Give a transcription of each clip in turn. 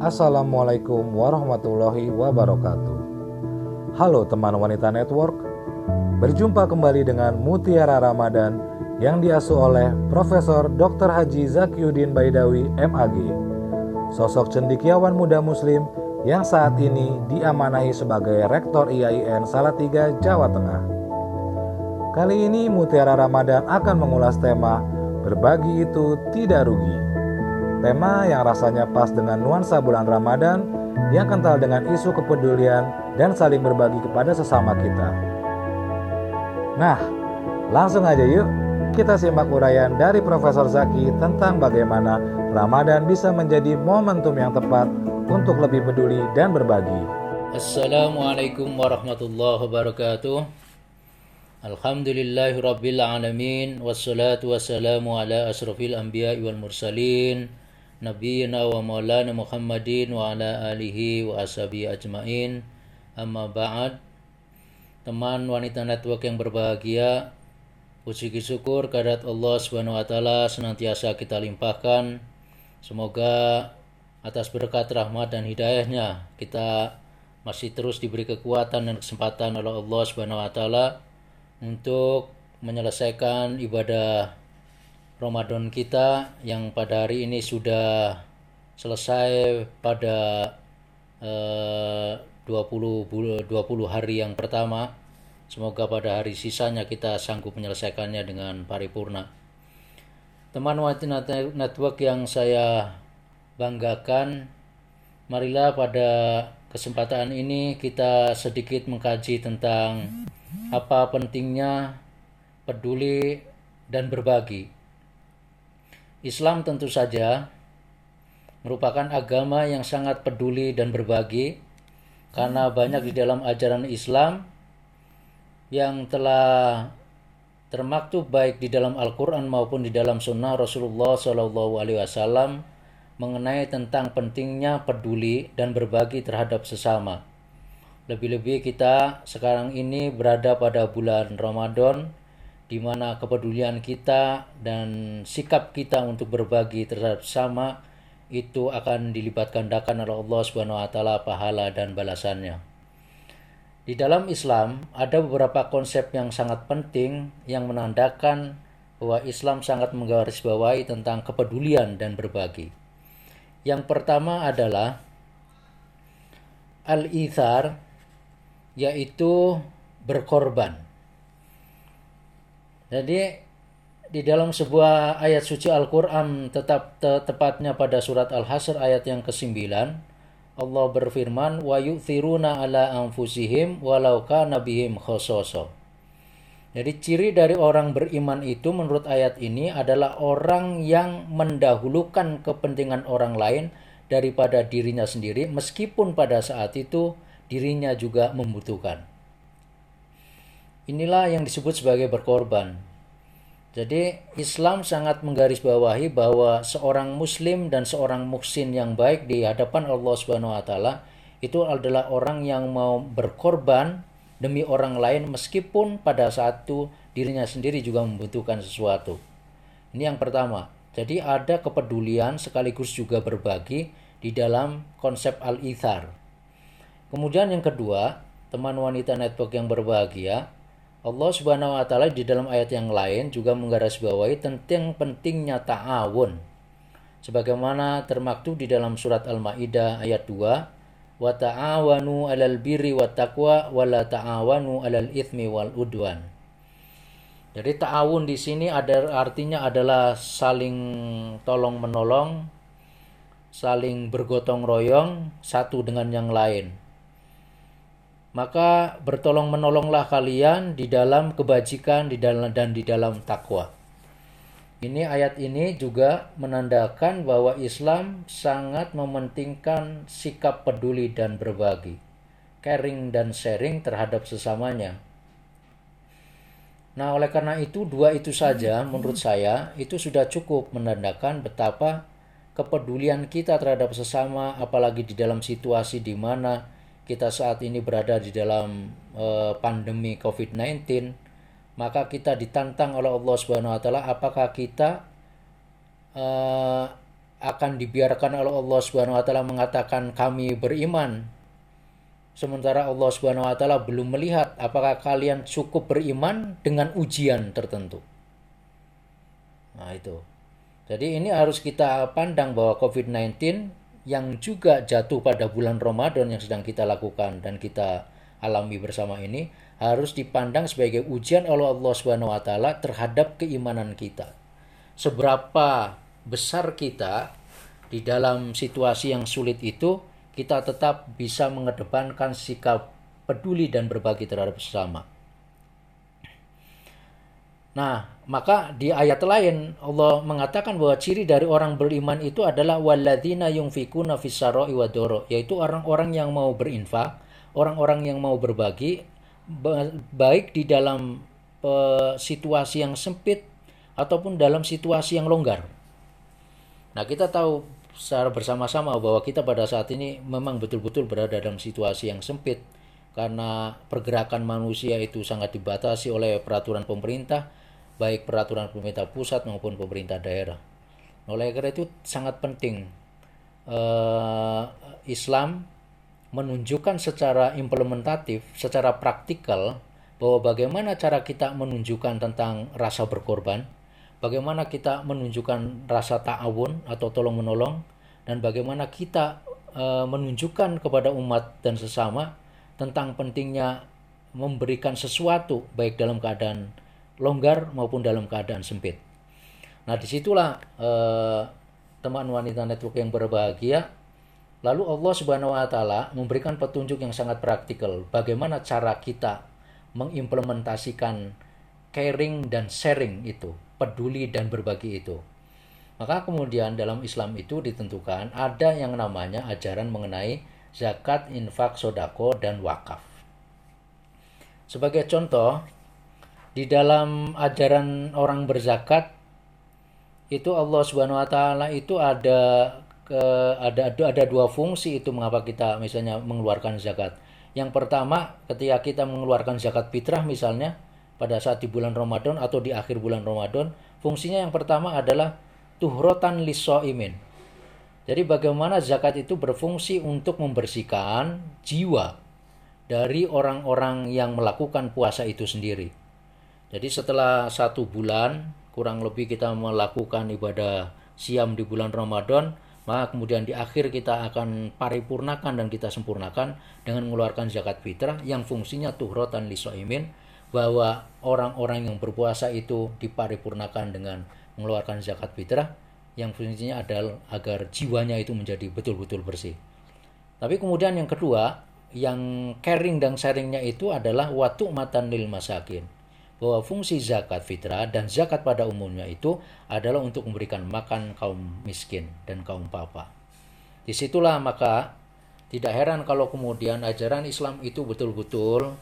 Assalamualaikum warahmatullahi wabarakatuh. Halo teman wanita network, berjumpa kembali dengan Mutiara Ramadan yang diasuh oleh Profesor Dr. Haji Zakiuddin Baidawi MAG, sosok cendikiawan muda muslim yang saat ini diamanahi sebagai Rektor IAIN Salatiga, Jawa Tengah. Kali ini Mutiara Ramadan akan mengulas tema Berbagi itu tidak rugi Tema yang rasanya pas dengan nuansa bulan Ramadan yang kental dengan isu kepedulian dan saling berbagi kepada sesama kita. Nah, langsung aja yuk kita simak uraian dari Profesor Zaki tentang bagaimana Ramadan bisa menjadi momentum yang tepat untuk lebih peduli dan berbagi. Assalamualaikum warahmatullahi wabarakatuh. Alhamdulillahirrabbilalamin Wassalatu wassalamu ala asrafil anbiya wal mursalin Muhammadin wa ala alihi wa ashabi ajmain. Amma ba'd. Teman wanita network yang berbahagia puji syukur kehadirat Allah Subhanahu wa taala senantiasa kita limpahkan. Semoga atas berkat rahmat dan hidayahnya kita masih terus diberi kekuatan dan kesempatan oleh Allah Subhanahu wa taala untuk menyelesaikan ibadah Ramadan kita yang pada hari ini sudah selesai pada eh, 20 20 hari yang pertama. Semoga pada hari sisanya kita sanggup menyelesaikannya dengan paripurna. Teman wanita network yang saya banggakan, marilah pada kesempatan ini kita sedikit mengkaji tentang apa pentingnya peduli dan berbagi Islam tentu saja merupakan agama yang sangat peduli dan berbagi karena banyak di dalam ajaran Islam yang telah termaktub baik di dalam Al-Quran maupun di dalam Sunnah Rasulullah Wasallam mengenai tentang pentingnya peduli dan berbagi terhadap sesama. Lebih-lebih kita sekarang ini berada pada bulan Ramadan di mana kepedulian kita dan sikap kita untuk berbagi terhadap sama itu akan dilipat gandakan oleh Allah Subhanahu wa taala pahala dan balasannya. Di dalam Islam ada beberapa konsep yang sangat penting yang menandakan bahwa Islam sangat menggarisbawahi tentang kepedulian dan berbagi. Yang pertama adalah al-ithar yaitu berkorban. Jadi di dalam sebuah ayat suci Al-Quran tetap te tepatnya pada surat Al-Hasr ayat yang ke-9 Allah berfirman wa yu'thiruna ala anfusihim walau kana bihim khososo. Jadi ciri dari orang beriman itu menurut ayat ini adalah orang yang mendahulukan kepentingan orang lain daripada dirinya sendiri meskipun pada saat itu dirinya juga membutuhkan. Inilah yang disebut sebagai berkorban. Jadi Islam sangat menggarisbawahi bahwa seorang muslim dan seorang muksin yang baik di hadapan Allah Subhanahu wa taala itu adalah orang yang mau berkorban demi orang lain meskipun pada saat itu dirinya sendiri juga membutuhkan sesuatu. Ini yang pertama. Jadi ada kepedulian sekaligus juga berbagi di dalam konsep al-ithar. Kemudian yang kedua, teman wanita network yang berbahagia, Allah Subhanahu wa taala di dalam ayat yang lain juga menggarisbawahi tentang pentingnya ta'awun. Sebagaimana termaktub di dalam surat Al-Maidah ayat 2, wa ta'awanu 'alal birri wat taqwa wa la ta'awanu 'alal itsmi wal udwan. Jadi ta'awun di sini ada artinya adalah saling tolong menolong, saling bergotong royong satu dengan yang lain maka bertolong menolonglah kalian di dalam kebajikan di dalam dan di dalam takwa. Ini ayat ini juga menandakan bahwa Islam sangat mementingkan sikap peduli dan berbagi, caring dan sharing terhadap sesamanya. Nah, oleh karena itu dua itu saja menurut saya itu sudah cukup menandakan betapa kepedulian kita terhadap sesama apalagi di dalam situasi di mana kita saat ini berada di dalam uh, pandemi COVID-19, maka kita ditantang oleh Allah Subhanahu wa taala apakah kita uh, akan dibiarkan oleh Allah Subhanahu wa taala mengatakan kami beriman sementara Allah Subhanahu wa taala belum melihat apakah kalian cukup beriman dengan ujian tertentu. Nah, itu. Jadi ini harus kita pandang bahwa COVID-19 yang juga jatuh pada bulan Ramadan yang sedang kita lakukan dan kita alami bersama ini harus dipandang sebagai ujian oleh Allah Subhanahu wa taala terhadap keimanan kita. Seberapa besar kita di dalam situasi yang sulit itu kita tetap bisa mengedepankan sikap peduli dan berbagi terhadap sesama. Nah, maka di ayat lain Allah mengatakan bahwa ciri dari orang beriman itu adalah walladzina yunfikuna fis-sarai yaitu orang-orang yang mau berinfak, orang-orang yang mau berbagi baik di dalam uh, situasi yang sempit ataupun dalam situasi yang longgar. Nah, kita tahu secara bersama-sama bahwa kita pada saat ini memang betul-betul berada dalam situasi yang sempit karena pergerakan manusia itu sangat dibatasi oleh peraturan pemerintah baik peraturan pemerintah pusat maupun pemerintah daerah. Oleh karena itu sangat penting uh, Islam menunjukkan secara implementatif, secara praktikal bahwa bagaimana cara kita menunjukkan tentang rasa berkorban, bagaimana kita menunjukkan rasa ta'awun atau tolong menolong, dan bagaimana kita uh, menunjukkan kepada umat dan sesama tentang pentingnya memberikan sesuatu baik dalam keadaan longgar maupun dalam keadaan sempit. Nah di situlah eh, teman wanita network yang berbahagia. Lalu Allah Subhanahu Wa Taala memberikan petunjuk yang sangat praktikal. Bagaimana cara kita mengimplementasikan caring dan sharing itu, peduli dan berbagi itu. Maka kemudian dalam Islam itu ditentukan ada yang namanya ajaran mengenai zakat, infak, sodako, dan wakaf. Sebagai contoh, di dalam ajaran orang berzakat itu Allah Subhanahu wa taala itu ada ke, ada ada dua fungsi itu mengapa kita misalnya mengeluarkan zakat. Yang pertama ketika kita mengeluarkan zakat fitrah misalnya pada saat di bulan Ramadan atau di akhir bulan Ramadan, fungsinya yang pertama adalah tuhrotan imin. Jadi bagaimana zakat itu berfungsi untuk membersihkan jiwa dari orang-orang yang melakukan puasa itu sendiri. Jadi setelah satu bulan kurang lebih kita melakukan ibadah siam di bulan Ramadan, maka kemudian di akhir kita akan paripurnakan dan kita sempurnakan dengan mengeluarkan zakat fitrah yang fungsinya tuhrotan lisoimin bahwa orang-orang yang berpuasa itu diparipurnakan dengan mengeluarkan zakat fitrah yang fungsinya adalah agar jiwanya itu menjadi betul-betul bersih. Tapi kemudian yang kedua, yang caring dan sharingnya itu adalah watu matan lil masakin bahwa fungsi zakat fitrah dan zakat pada umumnya itu adalah untuk memberikan makan kaum miskin dan kaum papa. Di situlah maka tidak heran kalau kemudian ajaran Islam itu betul-betul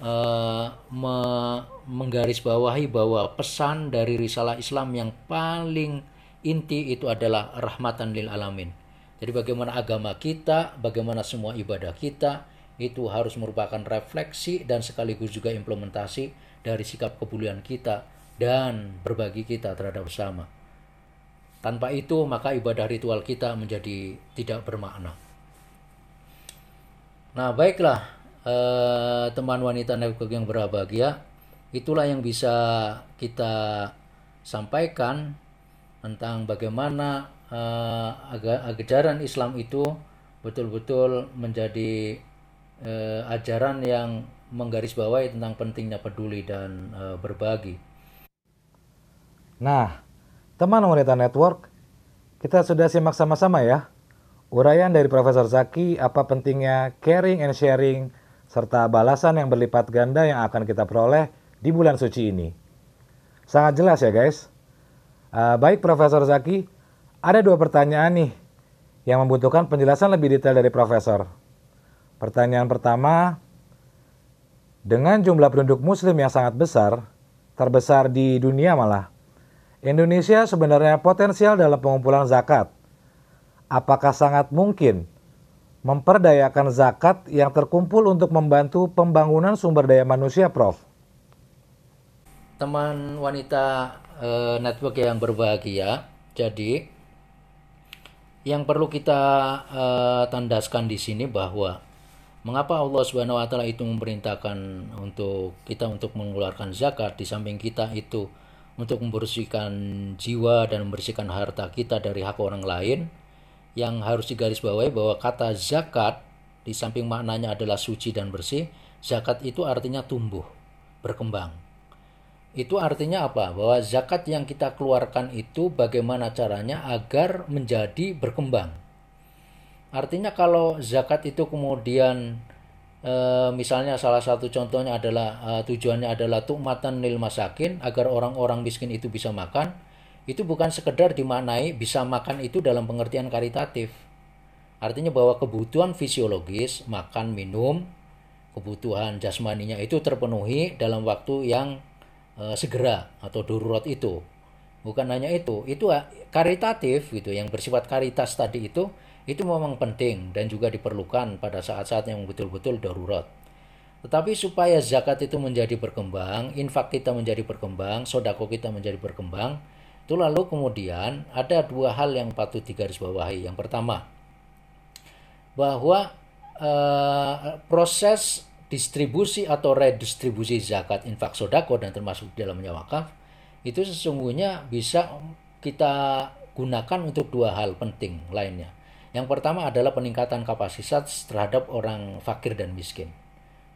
uh, me menggarisbawahi bahwa pesan dari risalah Islam yang paling inti itu adalah rahmatan lil alamin. Jadi bagaimana agama kita, bagaimana semua ibadah kita itu harus merupakan refleksi dan sekaligus juga implementasi dari sikap kepedulian kita dan berbagi kita terhadap bersama. Tanpa itu, maka ibadah ritual kita menjadi tidak bermakna. Nah, baiklah, eh, teman wanita network yang berbahagia, itulah yang bisa kita sampaikan tentang bagaimana eh, ajaran Islam itu betul-betul menjadi eh, ajaran yang menggarisbawahi tentang pentingnya peduli dan e, berbagi. Nah, teman wanita network, kita sudah simak sama-sama ya uraian dari Profesor Zaki apa pentingnya caring and sharing serta balasan yang berlipat ganda yang akan kita peroleh di bulan suci ini. Sangat jelas ya guys. Uh, baik Profesor Zaki, ada dua pertanyaan nih yang membutuhkan penjelasan lebih detail dari Profesor. Pertanyaan pertama, dengan jumlah penduduk muslim yang sangat besar, terbesar di dunia malah, Indonesia sebenarnya potensial dalam pengumpulan zakat. Apakah sangat mungkin memperdayakan zakat yang terkumpul untuk membantu pembangunan sumber daya manusia, Prof? Teman wanita e, network yang berbahagia, jadi yang perlu kita uh, tandaskan di sini bahwa mengapa Allah Subhanahu wa taala itu memerintahkan untuk kita untuk mengeluarkan zakat di samping kita itu untuk membersihkan jiwa dan membersihkan harta kita dari hak orang lain yang harus digarisbawahi bahwa kata zakat di samping maknanya adalah suci dan bersih zakat itu artinya tumbuh berkembang itu artinya apa? Bahwa zakat yang kita keluarkan itu bagaimana caranya agar menjadi berkembang. Artinya kalau zakat itu kemudian e, misalnya salah satu contohnya adalah e, tujuannya adalah tukmatan lil masakin agar orang-orang miskin itu bisa makan, itu bukan sekedar dimaknai bisa makan itu dalam pengertian karitatif. Artinya bahwa kebutuhan fisiologis, makan, minum, kebutuhan jasmaninya itu terpenuhi dalam waktu yang uh, segera atau darurat itu. Bukan hanya itu, itu karitatif gitu yang bersifat karitas tadi itu itu memang penting dan juga diperlukan pada saat-saat yang betul-betul darurat. Tetapi supaya zakat itu menjadi berkembang, infak kita menjadi berkembang, sodako kita menjadi berkembang, itu lalu kemudian ada dua hal yang patut digarisbawahi. Yang pertama, bahwa uh, proses distribusi atau redistribusi zakat infak sodako dan termasuk dalamnya wakaf itu sesungguhnya bisa kita gunakan untuk dua hal penting lainnya. Yang pertama adalah peningkatan kapasitas terhadap orang fakir dan miskin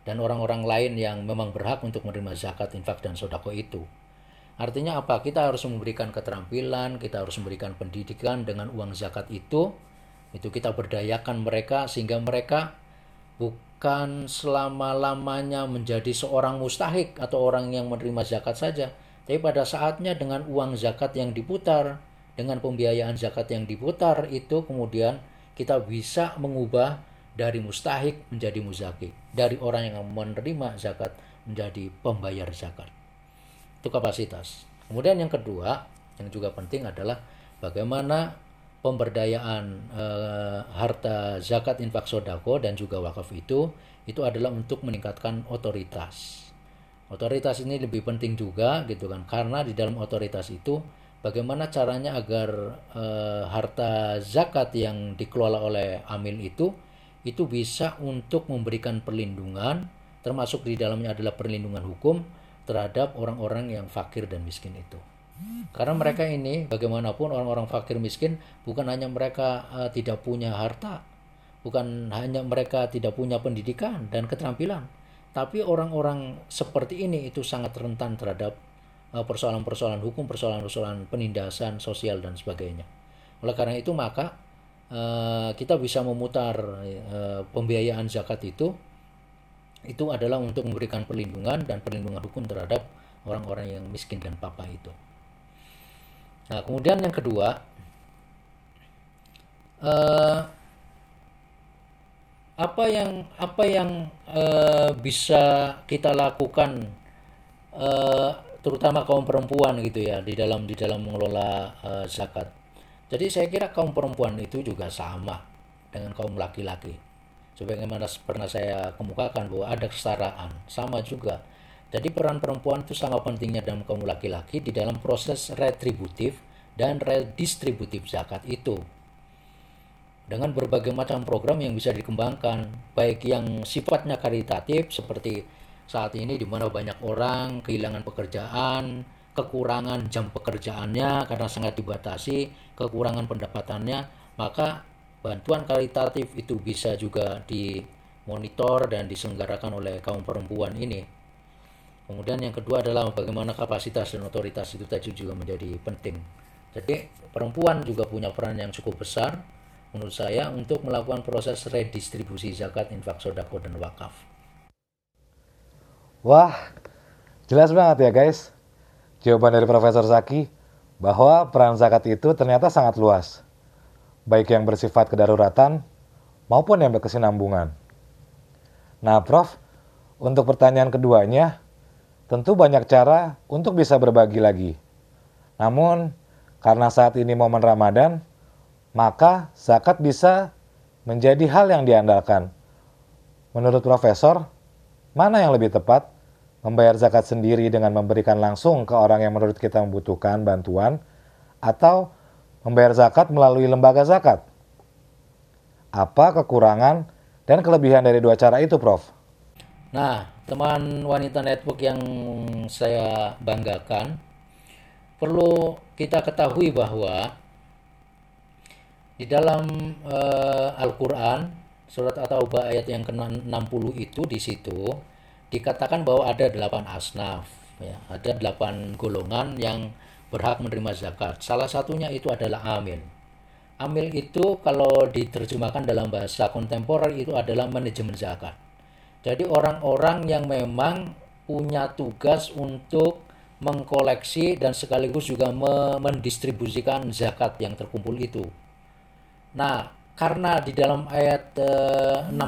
dan orang-orang lain yang memang berhak untuk menerima zakat, infak, dan sodako itu. Artinya apa? Kita harus memberikan keterampilan, kita harus memberikan pendidikan dengan uang zakat itu. Itu kita berdayakan mereka sehingga mereka bukan selama-lamanya menjadi seorang mustahik atau orang yang menerima zakat saja, tapi pada saatnya dengan uang zakat yang diputar, dengan pembiayaan zakat yang diputar itu kemudian kita bisa mengubah dari mustahik menjadi muzaki, dari orang yang menerima zakat menjadi pembayar zakat. Itu kapasitas. Kemudian yang kedua, yang juga penting adalah bagaimana pemberdayaan e, harta zakat infak sodako dan juga wakaf itu itu adalah untuk meningkatkan otoritas. Otoritas ini lebih penting juga gitu kan karena di dalam otoritas itu bagaimana caranya agar e, harta zakat yang dikelola oleh amil itu itu bisa untuk memberikan perlindungan termasuk di dalamnya adalah perlindungan hukum terhadap orang-orang yang fakir dan miskin itu. Karena mereka ini bagaimanapun orang-orang fakir miskin bukan hanya mereka uh, tidak punya harta, bukan hanya mereka tidak punya pendidikan dan keterampilan, tapi orang-orang seperti ini itu sangat rentan terhadap eh, persoalan-persoalan hukum, persoalan-persoalan penindasan sosial dan sebagainya. Oleh karena itu maka uh, kita bisa memutar uh, pembiayaan zakat itu itu adalah untuk memberikan perlindungan dan perlindungan hukum terhadap orang-orang yang miskin dan papa itu. Nah, kemudian yang kedua, apa yang apa yang uh, bisa kita lakukan, uh, terutama kaum perempuan gitu ya di dalam di dalam mengelola uh, zakat. Jadi saya kira kaum perempuan itu juga sama dengan kaum laki-laki. Sebagaimana pernah saya kemukakan bahwa ada kesetaraan, sama juga jadi peran perempuan itu sangat pentingnya dalam kaum laki-laki di dalam proses retributif dan redistributif zakat itu. Dengan berbagai macam program yang bisa dikembangkan, baik yang sifatnya karitatif seperti saat ini di mana banyak orang kehilangan pekerjaan, kekurangan jam pekerjaannya karena sangat dibatasi, kekurangan pendapatannya, maka bantuan karitatif itu bisa juga dimonitor dan diselenggarakan oleh kaum perempuan ini Kemudian yang kedua adalah bagaimana kapasitas dan otoritas itu tadi juga menjadi penting. Jadi perempuan juga punya peran yang cukup besar menurut saya untuk melakukan proses redistribusi zakat, infak, sodako, dan wakaf. Wah, jelas banget ya guys. Jawaban dari Profesor Zaki bahwa peran zakat itu ternyata sangat luas. Baik yang bersifat kedaruratan maupun yang berkesinambungan. Nah, Prof, untuk pertanyaan keduanya, Tentu banyak cara untuk bisa berbagi lagi. Namun, karena saat ini momen Ramadan, maka zakat bisa menjadi hal yang diandalkan. Menurut profesor, mana yang lebih tepat? Membayar zakat sendiri dengan memberikan langsung ke orang yang menurut kita membutuhkan bantuan atau membayar zakat melalui lembaga zakat? Apa kekurangan dan kelebihan dari dua cara itu, Prof? Nah, teman wanita network yang saya banggakan, perlu kita ketahui bahwa di dalam uh, Al-Quran, surat At-Taubah ayat yang ke-60 itu di situ dikatakan bahwa ada delapan asnaf, ya, ada delapan golongan yang berhak menerima zakat. Salah satunya itu adalah amil. Amil itu kalau diterjemahkan dalam bahasa kontemporer itu adalah manajemen zakat jadi orang-orang yang memang punya tugas untuk mengkoleksi dan sekaligus juga mendistribusikan zakat yang terkumpul itu. Nah, karena di dalam ayat eh, 60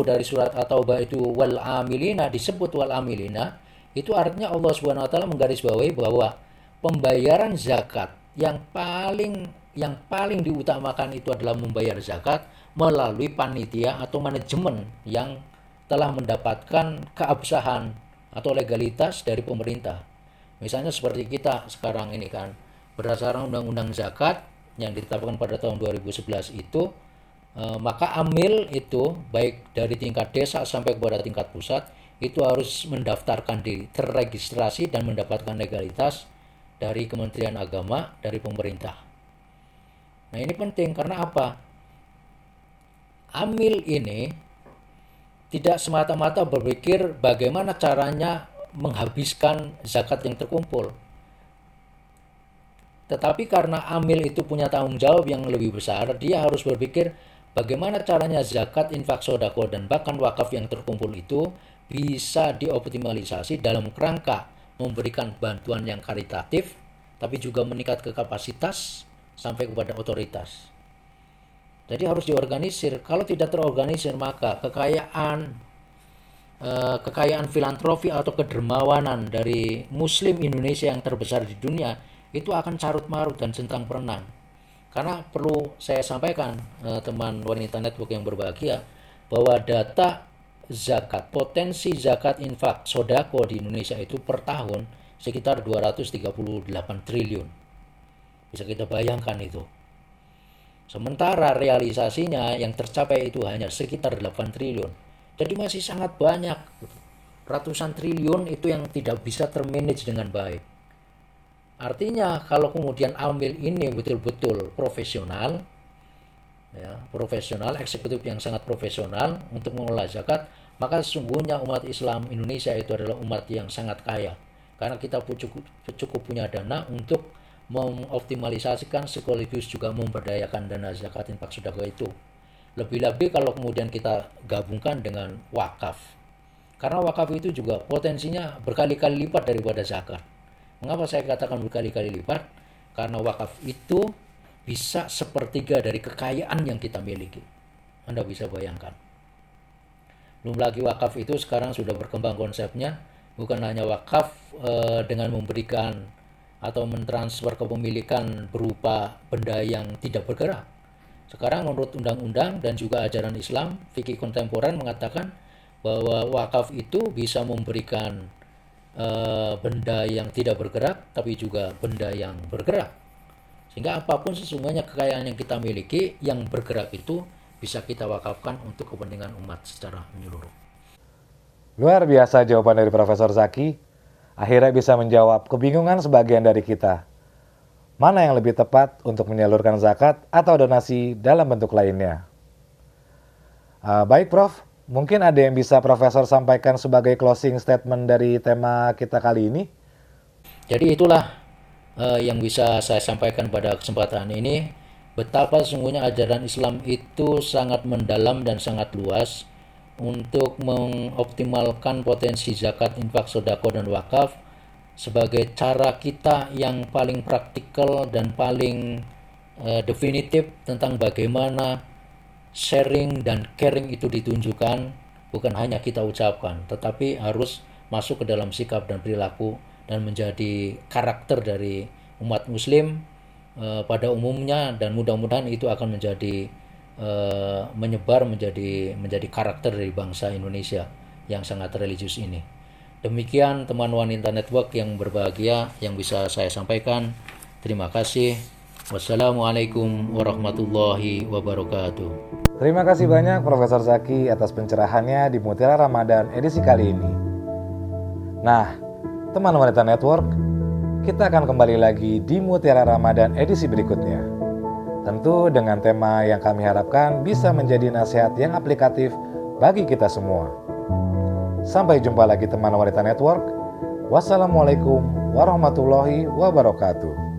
dari surat At-Taubah itu wal amilina disebut wal amilina, itu artinya Allah Subhanahu wa taala menggarisbawahi bahwa pembayaran zakat yang paling yang paling diutamakan itu adalah membayar zakat melalui panitia atau manajemen yang telah mendapatkan keabsahan atau legalitas dari pemerintah. Misalnya seperti kita sekarang ini kan, berdasarkan undang-undang zakat yang ditetapkan pada tahun 2011 itu, eh, maka amil itu baik dari tingkat desa sampai kepada tingkat pusat itu harus mendaftarkan diri, terregistrasi dan mendapatkan legalitas dari Kementerian Agama dari pemerintah. Nah ini penting karena apa? Amil ini tidak semata-mata berpikir bagaimana caranya menghabiskan zakat yang terkumpul. Tetapi karena amil itu punya tanggung jawab yang lebih besar, dia harus berpikir bagaimana caranya zakat, infak, sodako, dan bahkan wakaf yang terkumpul itu bisa dioptimalisasi dalam kerangka memberikan bantuan yang karitatif, tapi juga meningkat ke kapasitas sampai kepada otoritas. Jadi harus diorganisir. Kalau tidak terorganisir maka kekayaan eh, kekayaan filantropi atau kedermawanan dari Muslim Indonesia yang terbesar di dunia itu akan carut marut dan centang perenang. Karena perlu saya sampaikan eh, teman wanita network yang berbahagia bahwa data zakat potensi zakat infak sodako di Indonesia itu per tahun sekitar 238 triliun. Bisa kita bayangkan itu. Sementara realisasinya yang tercapai itu hanya sekitar 8 triliun. Jadi masih sangat banyak. Ratusan triliun itu yang tidak bisa termanage dengan baik. Artinya kalau kemudian ambil ini betul-betul profesional, ya, profesional, eksekutif yang sangat profesional untuk mengelola zakat, maka sesungguhnya umat Islam Indonesia itu adalah umat yang sangat kaya. Karena kita cukup, cukup punya dana untuk mengoptimalisasikan sekaligus juga memberdayakan dana zakat infak sedekah itu. Lebih-lebih kalau kemudian kita gabungkan dengan wakaf. Karena wakaf itu juga potensinya berkali-kali lipat daripada zakat. Mengapa saya katakan berkali-kali lipat? Karena wakaf itu bisa sepertiga dari kekayaan yang kita miliki. Anda bisa bayangkan. Belum lagi wakaf itu sekarang sudah berkembang konsepnya, bukan hanya wakaf e, dengan memberikan atau mentransfer kepemilikan berupa benda yang tidak bergerak. Sekarang menurut undang-undang dan juga ajaran Islam, fikih kontemporer mengatakan bahwa wakaf itu bisa memberikan uh, benda yang tidak bergerak tapi juga benda yang bergerak. Sehingga apa pun sesungguhnya kekayaan yang kita miliki yang bergerak itu bisa kita wakafkan untuk kepentingan umat secara menyeluruh. Luar biasa jawaban dari Profesor Zaki akhirnya bisa menjawab kebingungan sebagian dari kita. Mana yang lebih tepat untuk menyalurkan zakat atau donasi dalam bentuk lainnya? Uh, baik, Prof. Mungkin ada yang bisa Profesor sampaikan sebagai closing statement dari tema kita kali ini? Jadi itulah uh, yang bisa saya sampaikan pada kesempatan ini. Betapa sesungguhnya ajaran Islam itu sangat mendalam dan sangat luas untuk mengoptimalkan potensi zakat, infak, sodako, dan wakaf sebagai cara kita yang paling praktikal dan paling uh, definitif tentang bagaimana sharing dan caring itu ditunjukkan bukan hanya kita ucapkan tetapi harus masuk ke dalam sikap dan perilaku dan menjadi karakter dari umat muslim uh, pada umumnya dan mudah-mudahan itu akan menjadi uh, menyebar menjadi menjadi karakter dari bangsa Indonesia yang sangat religius ini. Demikian teman wanita network yang berbahagia yang bisa saya sampaikan. Terima kasih. Wassalamualaikum warahmatullahi wabarakatuh. Terima kasih banyak Profesor Zaki atas pencerahannya di Mutiara Ramadan edisi kali ini. Nah, teman wanita network, kita akan kembali lagi di Mutiara Ramadan edisi berikutnya. Tentu dengan tema yang kami harapkan bisa menjadi nasihat yang aplikatif bagi kita semua. Sampai jumpa lagi teman wanita network. Wassalamualaikum warahmatullahi wabarakatuh.